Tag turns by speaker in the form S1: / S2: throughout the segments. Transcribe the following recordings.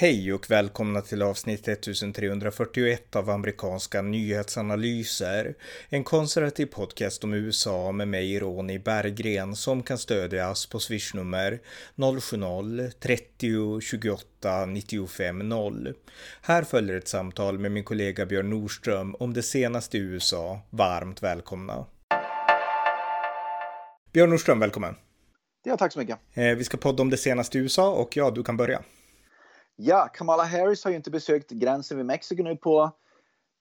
S1: Hej och välkomna till avsnitt 1341 av amerikanska nyhetsanalyser. En konservativ podcast om USA med mig Ronny Berggren som kan stödjas på swishnummer 070-30 28 95 0. Här följer ett samtal med min kollega Björn Nordström om det senaste i USA. Varmt välkomna. Björn Nordström, välkommen.
S2: Ja, tack så mycket.
S1: Eh, vi ska podda om det senaste i USA och ja, du kan börja.
S2: Ja, Kamala Harris har ju inte besökt gränsen vid Mexiko nu på,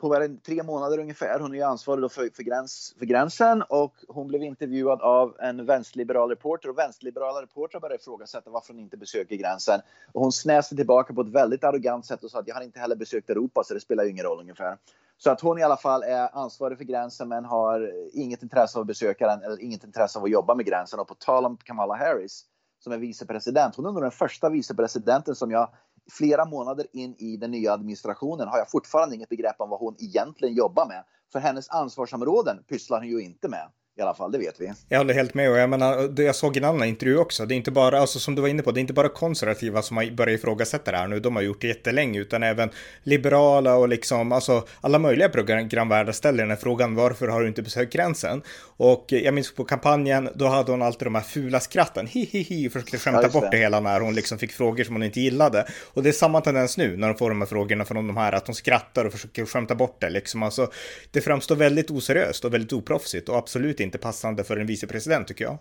S2: på tre månader ungefär. Hon är ju ansvarig för, för, gräns, för gränsen och hon blev intervjuad av en vänsterliberal reporter och vänsterliberala reportrar började ifrågasätta varför hon inte besöker gränsen. Och hon snäste tillbaka på ett väldigt arrogant sätt och sa att jag har inte heller besökt Europa så det spelar ju ingen roll ungefär. Så att hon i alla fall är ansvarig för gränsen men har inget intresse av att besöka den eller inget intresse av att jobba med gränsen. Och på tal om Kamala Harris som är vicepresident. Hon är nog den första vicepresidenten som jag flera månader in i den nya administrationen har jag fortfarande inget begrepp om vad hon egentligen jobbar med. För hennes ansvarsområden pysslar hon ju inte med i alla fall, det vet vi.
S1: Jag håller helt med och jag menar, jag såg en annan intervju också, det är inte bara, alltså som du var inne på, det är inte bara konservativa som har börjat ifrågasätta det här nu, de har gjort det jättelänge, utan även liberala och liksom, alltså alla möjliga programvärdar ställer den här frågan, varför har du inte besökt gränsen? Och jag minns på kampanjen, då hade hon alltid de här fula skratten, hi hi hi, försökte skämta ja, bort det hela när hon liksom fick frågor som hon inte gillade. Och det är samma tendens nu när de får de här frågorna från de här, att de skrattar och försöker skämta bort det liksom, alltså det framstår väldigt oseriöst och väldigt oproffsigt och absolut inte inte passande för en vicepresident tycker jag.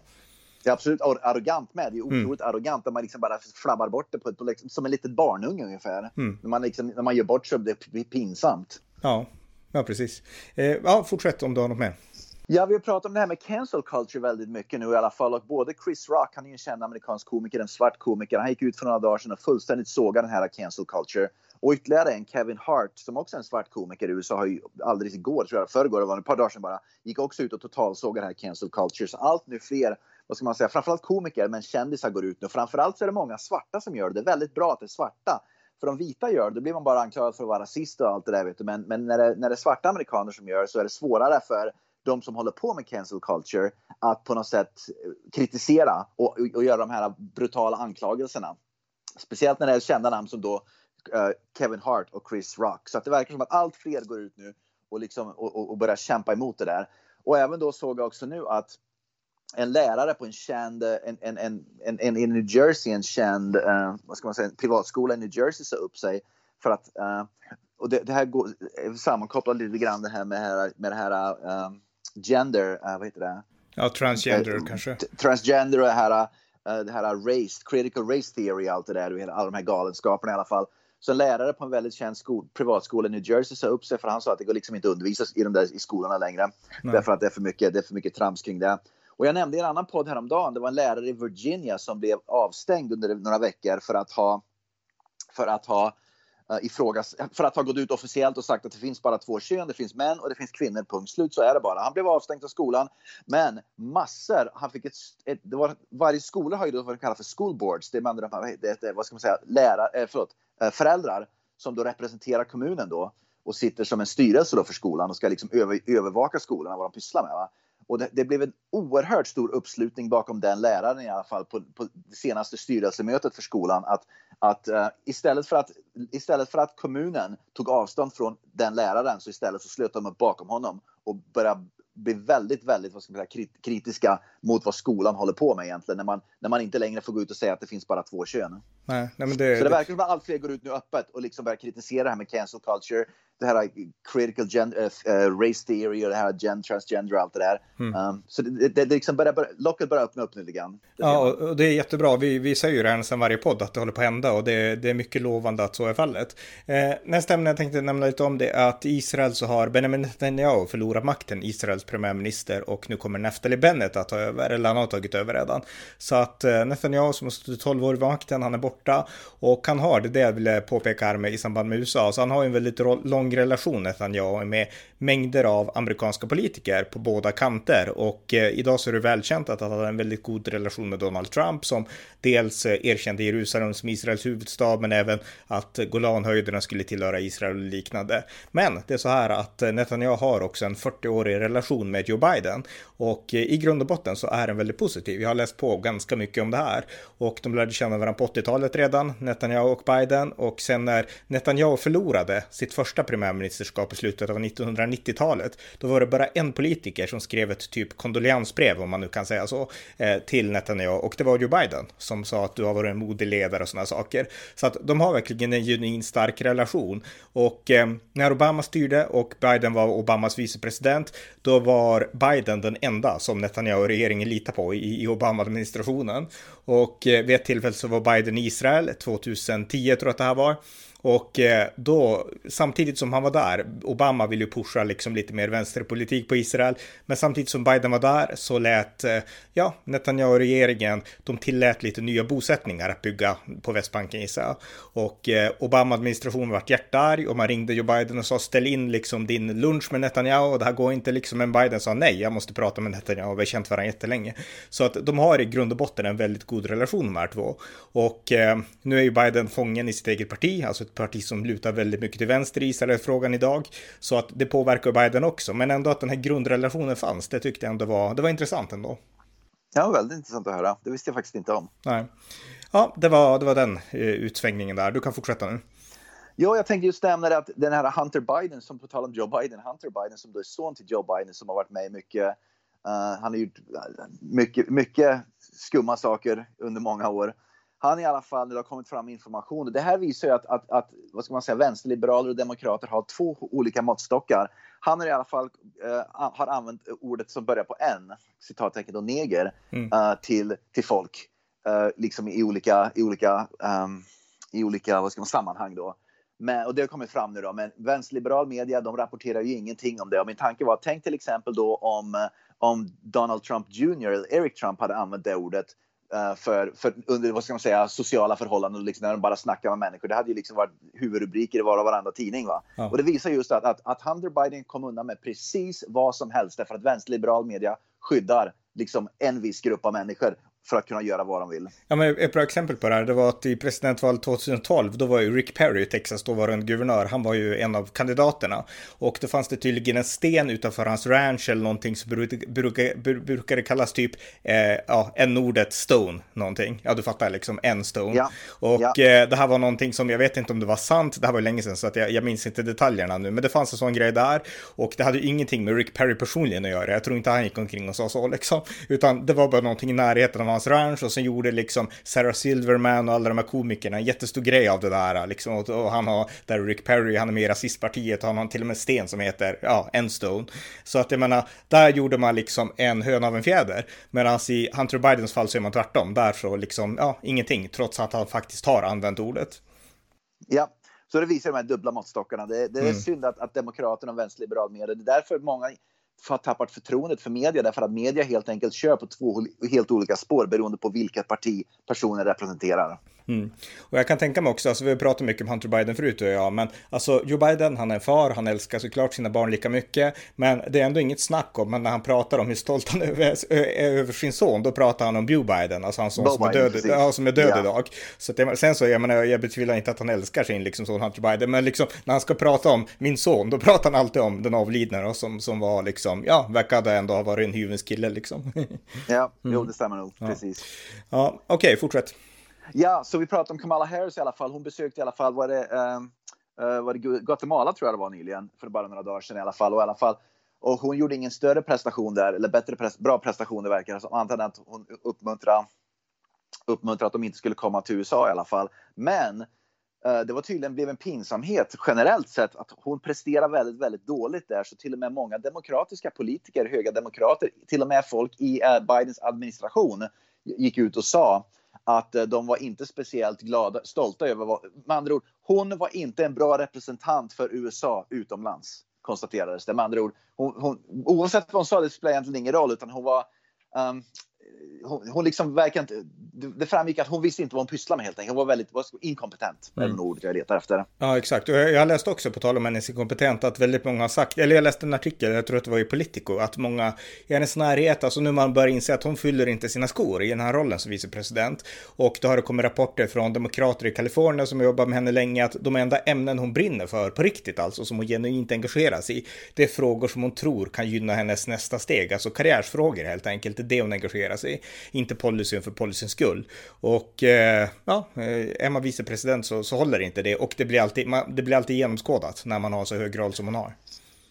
S2: Det är absolut arrogant med. Det är mm. otroligt mm. arrogant att man liksom bara flabbar bort det på, på liksom, som en liten barnunge ungefär. Mm. När, man liksom, när man gör bort sig, det blir pinsamt.
S1: Ja, ja precis. Eh, ja, fortsätt om du har något mer.
S2: Ja, vi har pratat om det här med cancel culture väldigt mycket nu i alla fall. Och både Chris Rock, han är ju en känd amerikansk komiker, en svart komiker. Han gick ut för några dagar sedan och fullständigt sågade den här cancel culture. Och ytterligare en, Kevin Hart, som också är en svart komiker i USA, har ju alldeles igår, tror jag, förrgår, det var ett par dagar sedan bara, gick också ut och totalsågade det här cancel culture. Så allt nu fler, vad ska man säga, framförallt komiker, men kändisar går ut nu. Framförallt så är det många svarta som gör det. Det är väldigt bra att det är svarta. För de vita gör det, då blir man bara anklagad för att vara rasist och allt det där. Vet du. Men, men när, det, när det är svarta amerikaner som gör det så är det svårare för de som håller på med cancel culture att på något sätt eh, kritisera och, och göra de här brutala anklagelserna. Speciellt när det är kända namn som då uh, Kevin Hart och Chris Rock. Så att det verkar som att allt fler går ut nu och, liksom, och, och börjar kämpa emot det där. Och även då såg jag också nu att en lärare på en känd, en, en, en, en, en i New Jersey, en känd, uh, vad ska man säga, en privatskola i New Jersey sa upp sig för att, uh, och det, det, här går sammankopplat lite grann det här med, här, med det här um, gender, vad heter det?
S1: Ja, transgender kanske.
S2: Transgender och det här, det här race, critical race theory, allt det där, alla de här galenskaperna i alla fall. Så en lärare på en väldigt känd skol, privatskola i New Jersey sa upp sig för han sa att det går liksom inte att undervisa i de där i skolorna längre. Nej. Därför att det är för mycket, det är för mycket trams kring det. Och jag nämnde i en annan podd häromdagen, det var en lärare i Virginia som blev avstängd under några veckor för att ha, för att ha Eh, ifrågas, för att ha gått ut officiellt och sagt att det finns bara två kön, det finns män och det finns kvinnor, punkt slut, så är det bara. Han blev avstängd från skolan, men massor, han fick ett, ett det var, varje skola har ju då vad de kallar för school boards, det är andra, det, det, vad ska man säga, lärare, eh, förlåt, eh, föräldrar som då representerar kommunen då och sitter som en styrelse då för skolan och ska liksom över, övervaka skolan vad de pysslar med. Va? Och det, det, blev en oerhört stor uppslutning bakom den läraren i alla fall på, på det senaste styrelsemötet för skolan. Att, att uh, istället, för att, istället för att kommunen tog avstånd från den läraren så istället så slöt de upp bakom honom och började bli väldigt, väldigt vad ska man säga, kritiska mot vad skolan håller på med egentligen. När man, när man inte längre får gå ut och säga att det finns bara två kön.
S1: Nej, nej, men det,
S2: så det verkar som att allt fler går ut nu öppet och liksom börjar kritisera det här med cancel culture det här critical gen, uh, race theory och det här gen, transgender och allt det där. Mm. Um, så det, det, det liksom börjar, börjar, locket börjar öppna upp nu lite grann.
S1: Ja, och det är jättebra. Vi, vi säger ju det här nästan varje podd att det håller på att hända och det, det är mycket lovande att så är fallet. Eh, nästa ämne jag tänkte nämna lite om det är att i Israel så har Benjamin Netanyahu förlorat makten, Israels premiärminister och nu kommer Naftali Bennett att ta över, eller han har tagit över redan. Så att eh, Netanyahu som har suttit 12 år vid makten, han är borta och han har, det är det jag ville påpeka här med i samband med USA, så han har ju en väldigt lång lång relation Netanyahu med mängder av amerikanska politiker på båda kanter. Och eh, idag så är det välkänt att han har en väldigt god relation med Donald Trump som dels eh, erkände Jerusalem som Israels huvudstad men även att Golanhöjderna skulle tillhöra Israel och liknande. Men det är så här att eh, Netanyahu har också en 40-årig relation med Joe Biden och eh, i grund och botten så är den väldigt positiv. Jag har läst på ganska mycket om det här och de lärde känna varandra på 80-talet redan, Netanyahu och Biden. Och sen när Netanyahu förlorade sitt första premiärministerskap i slutet av 1990-talet, då var det bara en politiker som skrev ett typ kondoleansbrev, om man nu kan säga så, till Netanyahu. Och det var Joe Biden som som sa att du har varit en modig ledare och sådana saker. Så att de har verkligen en genuin stark relation. Och eh, när Obama styrde och Biden var Obamas vicepresident, då var Biden den enda som Netanyahu och regeringen litar på i, i Obama-administrationen. Och eh, vid ett tillfälle så var Biden i Israel, 2010 tror jag att det här var. Och eh, då, samtidigt som han var där, Obama vill ju pusha liksom lite mer vänsterpolitik på Israel, men samtidigt som Biden var där så lät, eh, ja, Netanyahu-regeringen, de tillät lite nya bosättningar att bygga på Västbanken gissar jag. Och eh, Obama-administrationen vart hjärtarg och man ringde Joe Biden och sa ställ in liksom din lunch med Netanyahu och det här går inte liksom, men Biden sa nej, jag måste prata med Netanyahu, vi har känt varandra jättelänge. Så att de har i grund och botten en väldigt god relation de här två. Och nu är ju Biden fången i sitt eget parti, alltså ett parti som lutar väldigt mycket till vänster i Israelfrågan idag. Så att det påverkar Biden också, men ändå att den här grundrelationen fanns, det tyckte jag ändå var, det var intressant ändå.
S2: Ja, väldigt intressant att höra. Det visste jag faktiskt inte om.
S1: Nej. Ja, det var, det var den uh, utsvängningen där. Du kan fortsätta nu.
S2: Ja, jag tänkte just nämna det att den här Hunter Biden, som på tal om Joe Biden, Hunter Biden som då är son till Joe Biden som har varit med i mycket, uh, han har gjort mycket, mycket skumma saker under många år han i alla fall, det har kommit fram information, det här visar ju att, att, att vad ska man säga, vänsterliberaler och demokrater har två olika måttstockar. Han har i alla fall uh, har använt ordet som börjar på en, citattecken då, neger, mm. uh, till, till folk. Uh, liksom i olika, i olika, um, i olika vad ska man, sammanhang då. Men, och det har kommit fram nu då, men vänsterliberal media de rapporterar ju ingenting om det. Och min tanke var, tänk till exempel då om, om Donald Trump Jr, eller Eric Trump hade använt det ordet Eh, för, för under vad ska man säga, sociala förhållanden, liksom, när de bara snackar med människor. Det hade ju liksom varit huvudrubriker i var och varandra tidning. Va? Ja. Och det visar just att, att, att Hunter Biden kom undan med precis vad som helst därför att vänsterliberal media skyddar liksom en viss grupp av människor för att kunna göra vad de vill.
S1: Ja, men ett bra exempel på det här, det var att i presidentvalet 2012, då var ju Rick Perry i Texas dåvarande guvernör, han var ju en av kandidaterna. Och då fanns det tydligen en sten utanför hans ranch eller någonting som brukade, kallas typ, eh, ja, n-ordet stone, någonting. Ja, du fattar, liksom en stone. Ja. Och ja. Eh, det här var någonting som, jag vet inte om det var sant, det här var länge sedan så att jag, jag minns inte detaljerna nu, men det fanns en sån grej där. Och det hade ju ingenting med Rick Perry personligen att göra, jag tror inte han gick omkring och sa så liksom, utan det var bara någonting i närheten av hans ranch och sen gjorde liksom Sarah Silverman och alla de här komikerna en jättestor grej av det där liksom. Och, och han har, där Rick Perry, han är med i rasistpartiet och han har till och med sten som heter, ja, Enstone. Så att jag menar, där gjorde man liksom en höna av en fjäder. Medan i Hunter Bidens fall så är man tvärtom. Där så liksom, ja, ingenting, trots att han faktiskt har använt ordet.
S2: Ja, så det visar de här dubbla måttstockarna. Det, det är mm. synd att, att Demokraterna och vänsterliberal media, det är därför många tappat förtroendet för media därför att media helt enkelt kör på två helt olika spår beroende på vilket parti personen representerar.
S1: Mm. Och jag kan tänka mig också, alltså vi har pratat mycket om Hunter Biden förut och jag, men alltså Joe Biden, han är en far, han älskar såklart sina barn lika mycket, men det är ändå inget snack om, men när han pratar om hur stolt han är över sin son, då pratar han om Joe Biden, alltså hans son som, är död, ja, som är död ja. idag. Så att, sen så, jag menar, jag betvivlar inte att han älskar sin liksom, son Hunter Biden, men liksom när han ska prata om min son, då pratar han alltid om den avlidna som, som var liksom, ja, verkade ändå ha varit en hyvens kille liksom.
S2: ja, jo, mm. det stämmer nog,
S1: ja.
S2: precis.
S1: Ja, okej, okay, fortsätt.
S2: Ja, så vi pratade om Kamala Harris i alla fall. Hon besökte i alla fall, var det, uh, var det Guatemala tror jag det var nyligen, för bara några dagar sedan i alla fall. Och, i alla fall, och hon gjorde ingen större prestation där, eller bättre pres bra prestation det verkar som. Antar att hon uppmuntrade, uppmuntrade att de inte skulle komma till USA i alla fall. Men uh, det var tydligen blev en pinsamhet generellt sett att hon presterar väldigt, väldigt dåligt där. Så till och med många demokratiska politiker, höga demokrater, till och med folk i uh, Bidens administration gick ut och sa att eh, de var inte speciellt glada, stolta över vad, med andra ord, hon var inte en bra representant för USA utomlands, konstaterades det. Med andra ord, hon, hon, oavsett vad hon sa, det spelar egentligen ingen roll, utan hon var um, hon, hon liksom verkar inte, det framgick att hon visste inte vad hon pysslade med helt enkelt. Hon var väldigt var inkompetent, mm. är ordet jag letar efter.
S1: Ja, exakt. Och jag läste också, på tal om hennes inkompetent, att väldigt många har sagt, eller jag läste en artikel, jag tror att det var i Politico, att många i hennes närhet, alltså nu man börjar inse att hon fyller inte sina skor i den här rollen som vicepresident. Och då har det kommit rapporter från demokrater i Kalifornien som jobbar med henne länge, att de enda ämnen hon brinner för, på riktigt alltså, som hon genuint engagerar sig i, det är frågor som hon tror kan gynna hennes nästa steg, alltså karriärsfrågor helt enkelt, det är det hon engagerar sig inte policyn för policyns skull. Och eh, ja, eh, är man vicepresident så, så håller inte det och det blir, alltid, man, det blir alltid genomskådat när man har så hög roll som hon har.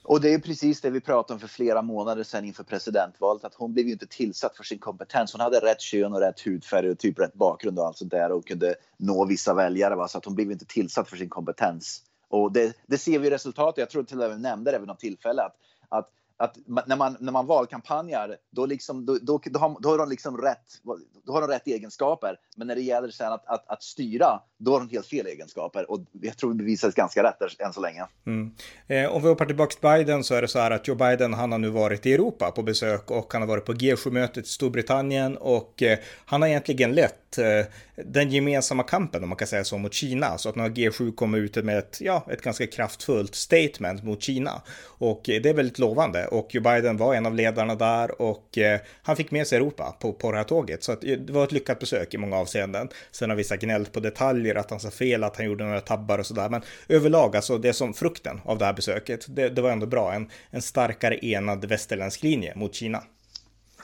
S2: Och det är precis det vi pratade om för flera månader sedan inför presidentvalet, att hon blev ju inte tillsatt för sin kompetens. Hon hade rätt kön och rätt hudfärg och typ rätt bakgrund och allt sånt där och kunde nå vissa väljare, va? så att hon blev inte tillsatt för sin kompetens. Och det, det ser vi resultatet. Jag tror till och med nämnde det vid något tillfälle att, att att när man, när man valkampanjar, då, liksom, då, då, då, har, då, har de liksom rätt, då har de rätt egenskaper. Men när det gäller sen att, att, att styra, då har de helt fel egenskaper. Och jag tror det bevisades ganska rätt där, än så länge.
S1: Mm. Eh, om vi hoppar tillbaka till Biden så är det så här att Joe Biden, han har nu varit i Europa på besök och han har varit på G7-mötet i Storbritannien och eh, han har egentligen lett eh, den gemensamma kampen, om man kan säga så, mot Kina. Så att nu har G7 kommit ut med ett, ja, ett ganska kraftfullt statement mot Kina. Och eh, det är väldigt lovande och Joe Biden var en av ledarna där och eh, han fick med sig Europa på, på det här tåget. Så att eh, det var ett lyckat besök i många avseenden. Sen har vissa gnällt på detaljer, att han sa fel, att han gjorde några tabbar och sådär. Men överlag, alltså det som frukten av det här besöket, det, det var ändå bra. En, en starkare enad västerländsk linje mot Kina.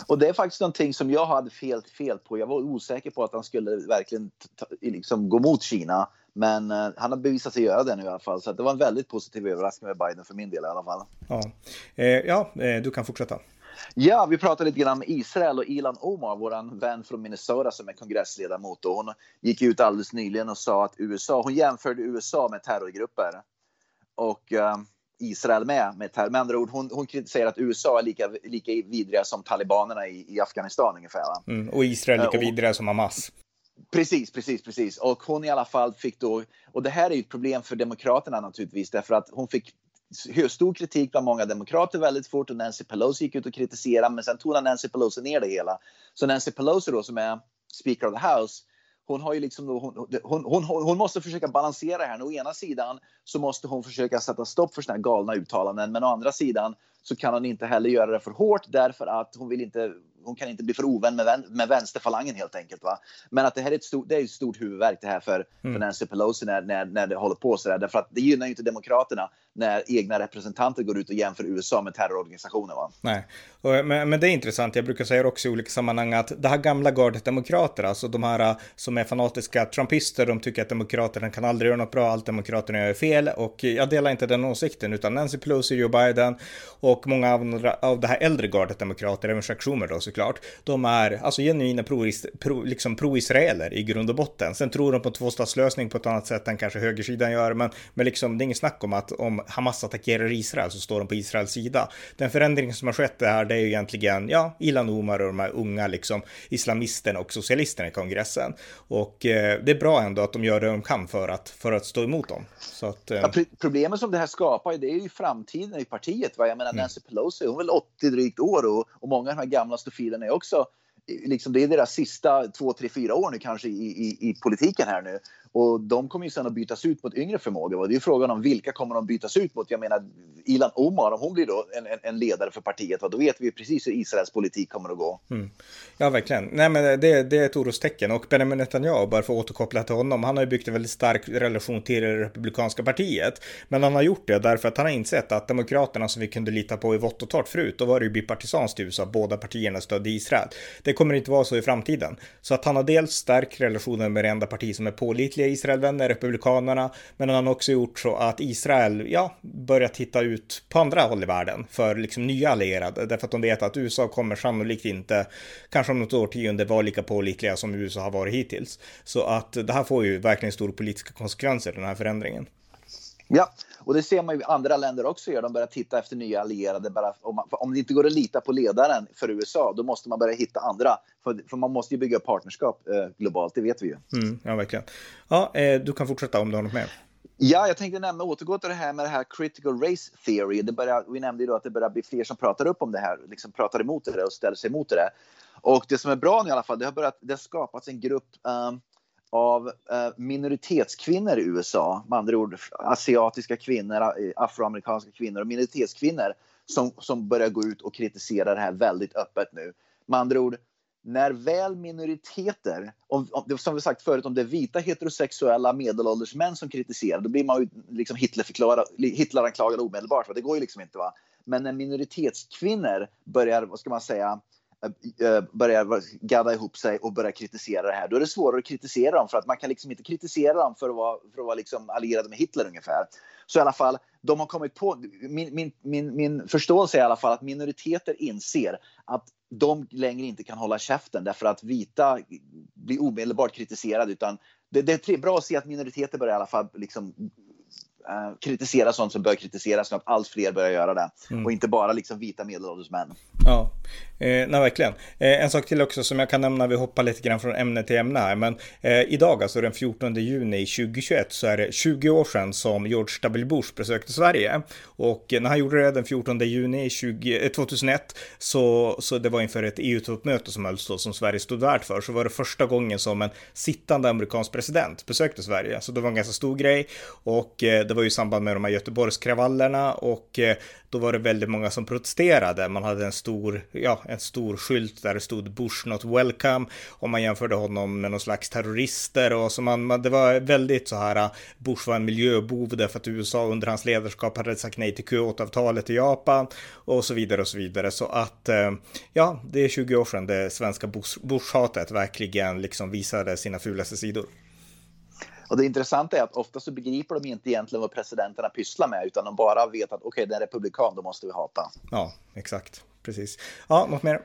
S2: Och det är faktiskt någonting som jag hade fel, fel på. Jag var osäker på att han skulle verkligen liksom gå mot Kina. Men uh, han har bevisat sig göra det nu i alla fall. Så det var en väldigt positiv överraskning med Biden för min del i alla fall.
S1: Ja, eh, ja eh, du kan fortsätta.
S2: Ja, vi pratade lite grann med Israel och Ilan Omar, vår vän från Minnesota som är kongressledamot. Och hon gick ut alldeles nyligen och sa att USA, hon jämförde USA med terrorgrupper. Och uh, Israel med. Med, med andra ord, hon, hon kritiserar att USA är lika, lika vidriga som talibanerna i, i Afghanistan ungefär.
S1: Mm, och Israel lika uh, vidriga som Hamas.
S2: Precis, precis, precis. Och hon i alla fall fick då, och det här är ju ett problem för Demokraterna naturligtvis, därför att hon fick stor kritik bland många demokrater väldigt fort och Nancy Pelosi gick ut och kritiserade, men sen tonade Nancy Pelosi ner det hela. Så Nancy Pelosi då som är Speaker of the House, hon, har ju liksom hon, hon, hon, hon, måste försöka balansera här. Å ena sidan så måste hon försöka sätta stopp för såna här galna uttalanden, men å andra sidan så kan hon inte heller göra det för hårt därför att hon vill inte hon kan inte bli för ovän med, vän, med vänsterfalangen helt enkelt. Va? Men att det här är ett stort, det är ett stort huvudvärk det här för, mm. för Nancy Pelosi när, när, när det håller på så där. Därför att det gynnar ju inte Demokraterna när egna representanter går ut och jämför USA med terrororganisationer. Va?
S1: Nej, men, men det är intressant. Jag brukar säga också i olika sammanhang att det här gamla gardet demokrater, alltså de här äh, som är fanatiska trumpister, de tycker att demokraterna kan aldrig göra något bra, allt demokraterna gör är fel och jag delar inte den åsikten utan Nancy Pelosi, Joe Biden och många av, av det här äldre gardet demokrater, även Chuck Schumer då såklart, de är alltså genuina pro-israeler pro, liksom pro i grund och botten. Sen tror de på tvåstatslösning på ett annat sätt än kanske högersidan gör, men, men liksom det är inget snack om att om Hamas attackerar Israel så står de på Israels sida. Den förändring som har skett här, det är ju egentligen, ja, Ilan Omar och de här unga liksom islamisterna och socialisterna i kongressen. Och eh, det är bra ändå att de gör det de kan för att, för att stå emot dem. Så att,
S2: eh... ja, problemet som det här skapar, det är ju framtiden i partiet. Va? Jag menar mm. Nancy Pelosi, hon är väl 80 drygt år och, och många av de här gamla stofilerna är också liksom, det är deras sista två, tre, fyra år nu kanske i, i, i politiken här nu. Och de kommer ju sen att bytas ut mot yngre förmågor. Det är frågan om vilka kommer de bytas ut mot? Jag menar, Ilan Omar, om hon blir då en, en ledare för partiet, då vet vi precis hur Israels politik kommer att gå. Mm.
S1: Ja, verkligen. Nej, men det, det är ett orostecken. Och Benjamin Netanyahu, bara för att återkoppla till honom, han har ju byggt en väldigt stark relation till det republikanska partiet. Men han har gjort det därför att han har insett att demokraterna som vi kunde lita på i vått och torrt förut, då var det ju bipartisanskt i USA, båda partierna stödde Israel. Det kommer inte vara så i framtiden. Så att han har dels stärkt relationen med det enda parti som är pålitligt pålitliga Israelvänner, republikanerna, men han har också gjort så att Israel, ja, börjar titta ut på andra håll i världen för liksom nya allierade, därför att de vet att USA kommer sannolikt inte, kanske om något årtionde, vara lika pålitliga som USA har varit hittills. Så att det här får ju verkligen stora politiska konsekvenser, den här förändringen.
S2: Ja, och det ser man ju andra länder också göra. De börjar titta efter nya allierade. Bara, om, man, om det inte går att lita på ledaren för USA, då måste man börja hitta andra. För, för man måste ju bygga partnerskap eh, globalt, det vet vi ju.
S1: Mm, ja, verkligen. Ja, eh, du kan fortsätta om du har något mer.
S2: Ja, jag tänkte nämna, återgå till det här med det här critical race theory. Det börjar, vi nämnde ju då att det börjar bli fler som pratar upp om det här, liksom pratar emot det och ställer sig emot det. Och det som är bra nu i alla fall, det har, börjat, det har skapats en grupp um, av eh, minoritetskvinnor i USA, med andra ord asiatiska kvinnor, eh, afroamerikanska kvinnor och minoritetskvinnor som, som börjar gå ut och kritisera det här väldigt öppet nu. Med andra ord, när väl minoriteter, om, om, som vi sagt förut, om det är vita heterosexuella medelålders män som kritiserar, då blir man ju liksom Hitleranklagad omedelbart. Va? Det går ju liksom inte. va. Men när minoritetskvinnor börjar, vad ska man säga, Eh, eh, börjar gadda ihop sig och börjar kritisera det här. Då är det svårare att kritisera dem för att man kan liksom inte kritisera dem för att vara, för att vara liksom allierade med Hitler ungefär. Så i alla fall, de har kommit på, min, min, min, min förståelse är i alla fall att minoriteter inser att de längre inte kan hålla käften därför att vita blir omedelbart kritiserade utan det, det är bra att se att minoriteter börjar i alla fall liksom uh, kritisera sånt som bör kritiseras så att allt fler börjar göra det. Mm. Och inte bara liksom vita medelålders män.
S1: Ja, eh, nej verkligen. Eh, en sak till också som jag kan nämna, vi hoppar lite grann från ämne till ämne här, men eh, idag, alltså den 14 juni 2021, så är det 20 år sedan som George W. Bush besökte Sverige. Och när han gjorde det den 14 juni 20, 2001, eh, så, så det var inför ett EU-toppmöte som hölls då, som Sverige stod värd för, så var det första gången som en sittande amerikansk president besökte Sverige. Så det var en ganska stor grej och eh, det var ju i samband med de här Göteborgskravallerna och eh, då var det väldigt många som protesterade. Man hade en stor, ja, en stor skylt där det stod Bush not welcome och man jämförde honom med någon slags terrorister och så man, man det var väldigt så här, eh, Bush var en miljöbov därför att USA under hans ledarskap hade sagt nej till Kyoto-avtalet i Japan och så vidare och så vidare. Så att, eh, ja, det är 20 år sedan det svenska Bush-hatet verkligen liksom visade sina fulaste sidor.
S2: Och det intressanta är att ofta så begriper de inte egentligen vad presidenterna pysslar med utan de bara vet att okej, okay, det är republikan, då måste vi hata.
S1: Ja, exakt. Precis. Ja, något mer?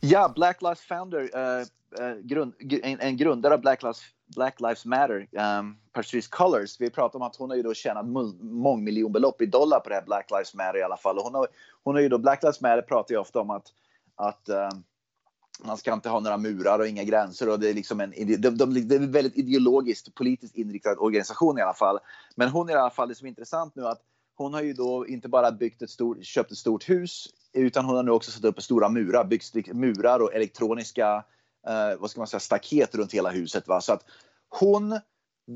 S2: Ja, Black Lives Founder, uh, uh, grund, en, en, grundare av Black Lives, Black Lives Matter, um, Patrice Cullors. Vi pratar om att hon har ju då tjänat mångmiljonbelopp i dollar på det här Black Lives Matter i alla fall. Och hon har, hon har ju då, Black Lives Matter pratar ju ofta om att, att um, man ska inte ha några murar och inga gränser. Och det, är liksom en, de, de, det är en väldigt ideologiskt politiskt inriktad organisation i alla fall. Men hon är i alla fall, det som är intressant nu att hon har ju då inte bara byggt ett stort, köpt ett stort hus utan hon har nu också satt upp stora murar, byggt murar och elektroniska eh, vad ska man säga, staket runt hela huset. Va? Så att hon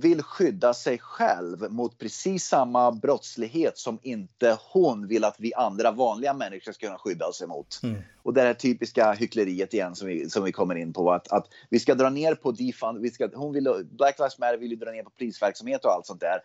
S2: vill skydda sig själv mot precis samma brottslighet som inte hon vill att vi andra vanliga människor ska kunna skydda oss emot. Mm. Och det här typiska hyckleriet igen som vi, som vi kommer in på att, att vi ska dra ner på defund, vi ska, hon vill, Black Lives Matter vill ju dra ner på polisverksamhet och allt sånt där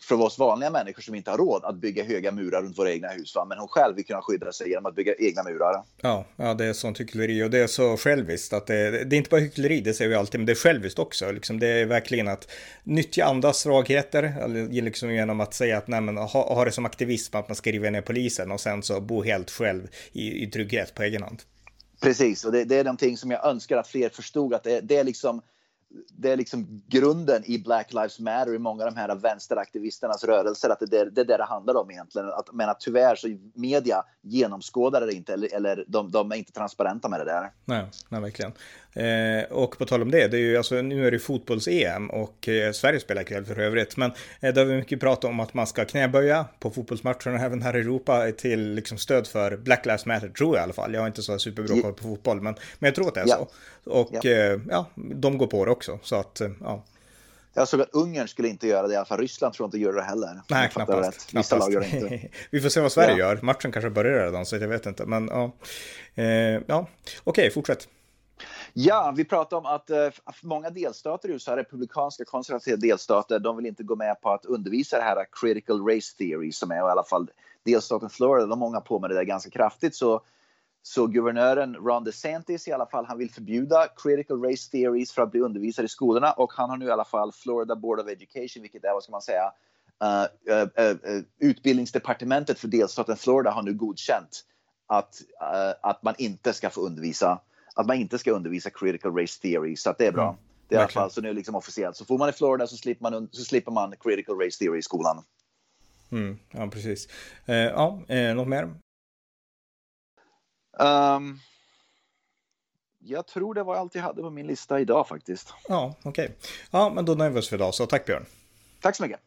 S2: för oss vanliga människor som inte har råd att bygga höga murar runt våra egna hus. Va? Men hon själv vill kunna skydda sig genom att bygga egna murar.
S1: Ja, ja det är sånt hyckleri och det är så själviskt att det, det är inte bara hyckleri, det säger vi alltid, men det är själviskt också. Liksom, det är verkligen att nyttja andras svagheter, liksom genom att säga att nej, men, ha, ha det som aktivism att man ska riva ner polisen och sen så bo helt själv i, i trygghet på egen hand.
S2: Precis, och det, det, är någonting som jag önskar att fler förstod att det, det är liksom det är liksom grunden i Black Lives Matter i många av de här vänsteraktivisternas rörelser. Att det är det, det, det handlar om egentligen. Att, men att tyvärr så media genomskådar det inte eller, eller de, de, är inte transparenta med det där.
S1: Nej, nej verkligen. Eh, och på tal om det, det är ju, alltså, nu är det fotbolls-EM och eh, Sverige spelar ikväll för övrigt. Men eh, det har vi mycket pratat om att man ska knäböja på fotbollsmatcherna även här i Europa till liksom, stöd för Black Lives Matter, tror jag i alla fall. Jag har inte så superbra koll på fotboll, men, men jag tror att det är ja. så. Och ja. Eh, ja, de går på det också. Så att, eh, ja.
S2: Jag såg att Ungern skulle inte göra det, i alla fall Ryssland tror jag inte gör det heller.
S1: Nej, knappast. Vissa lag gör det inte. Vi får se vad Sverige ja. gör. Matchen kanske börjar redan, så jag vet inte. Men ja, eh, ja. okej, fortsätt.
S2: Ja, vi pratar om att eh, många delstater i USA, republikanska konservativa delstater, de vill inte gå med på att undervisa det här critical race theory som är i alla fall delstaten Florida, de många på med det där ganska kraftigt. Så, så guvernören Ron DeSantis i alla fall, han vill förbjuda critical race theories för att bli undervisad i skolorna och han har nu i alla fall Florida Board of Education, vilket är vad ska man säga, uh, uh, uh, utbildningsdepartementet för delstaten Florida har nu godkänt att, att man inte ska få undervisa att man inte ska undervisa critical race theory, så att det är bra. Mm. Det är i alla fall så nu liksom officiellt. Så får man i Florida så slipper man, så slipper man critical race theory i skolan.
S1: Mm, ja, precis. Eh, ja, eh, något mer?
S2: Um, jag tror det var allt jag hade på min lista idag faktiskt.
S1: Ja, okej. Okay. Ja, men då nöjer vi oss för idag, så tack Björn.
S2: Tack så mycket.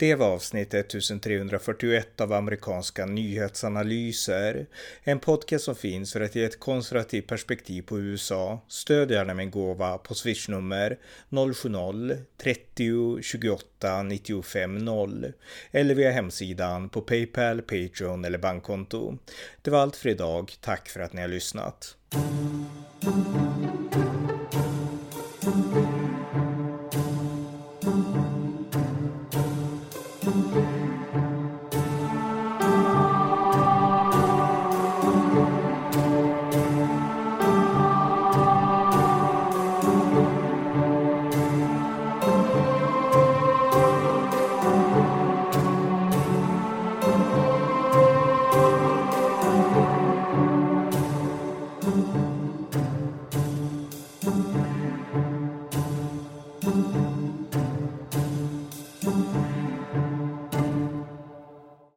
S1: Det var avsnitt 1341 av amerikanska nyhetsanalyser. En podcast som finns för att ge ett konservativt perspektiv på USA. Stöd gärna min gåva på swishnummer 070-30 28 95 0 eller via hemsidan på Paypal, Patreon eller bankkonto. Det var allt för idag. Tack för att ni har lyssnat.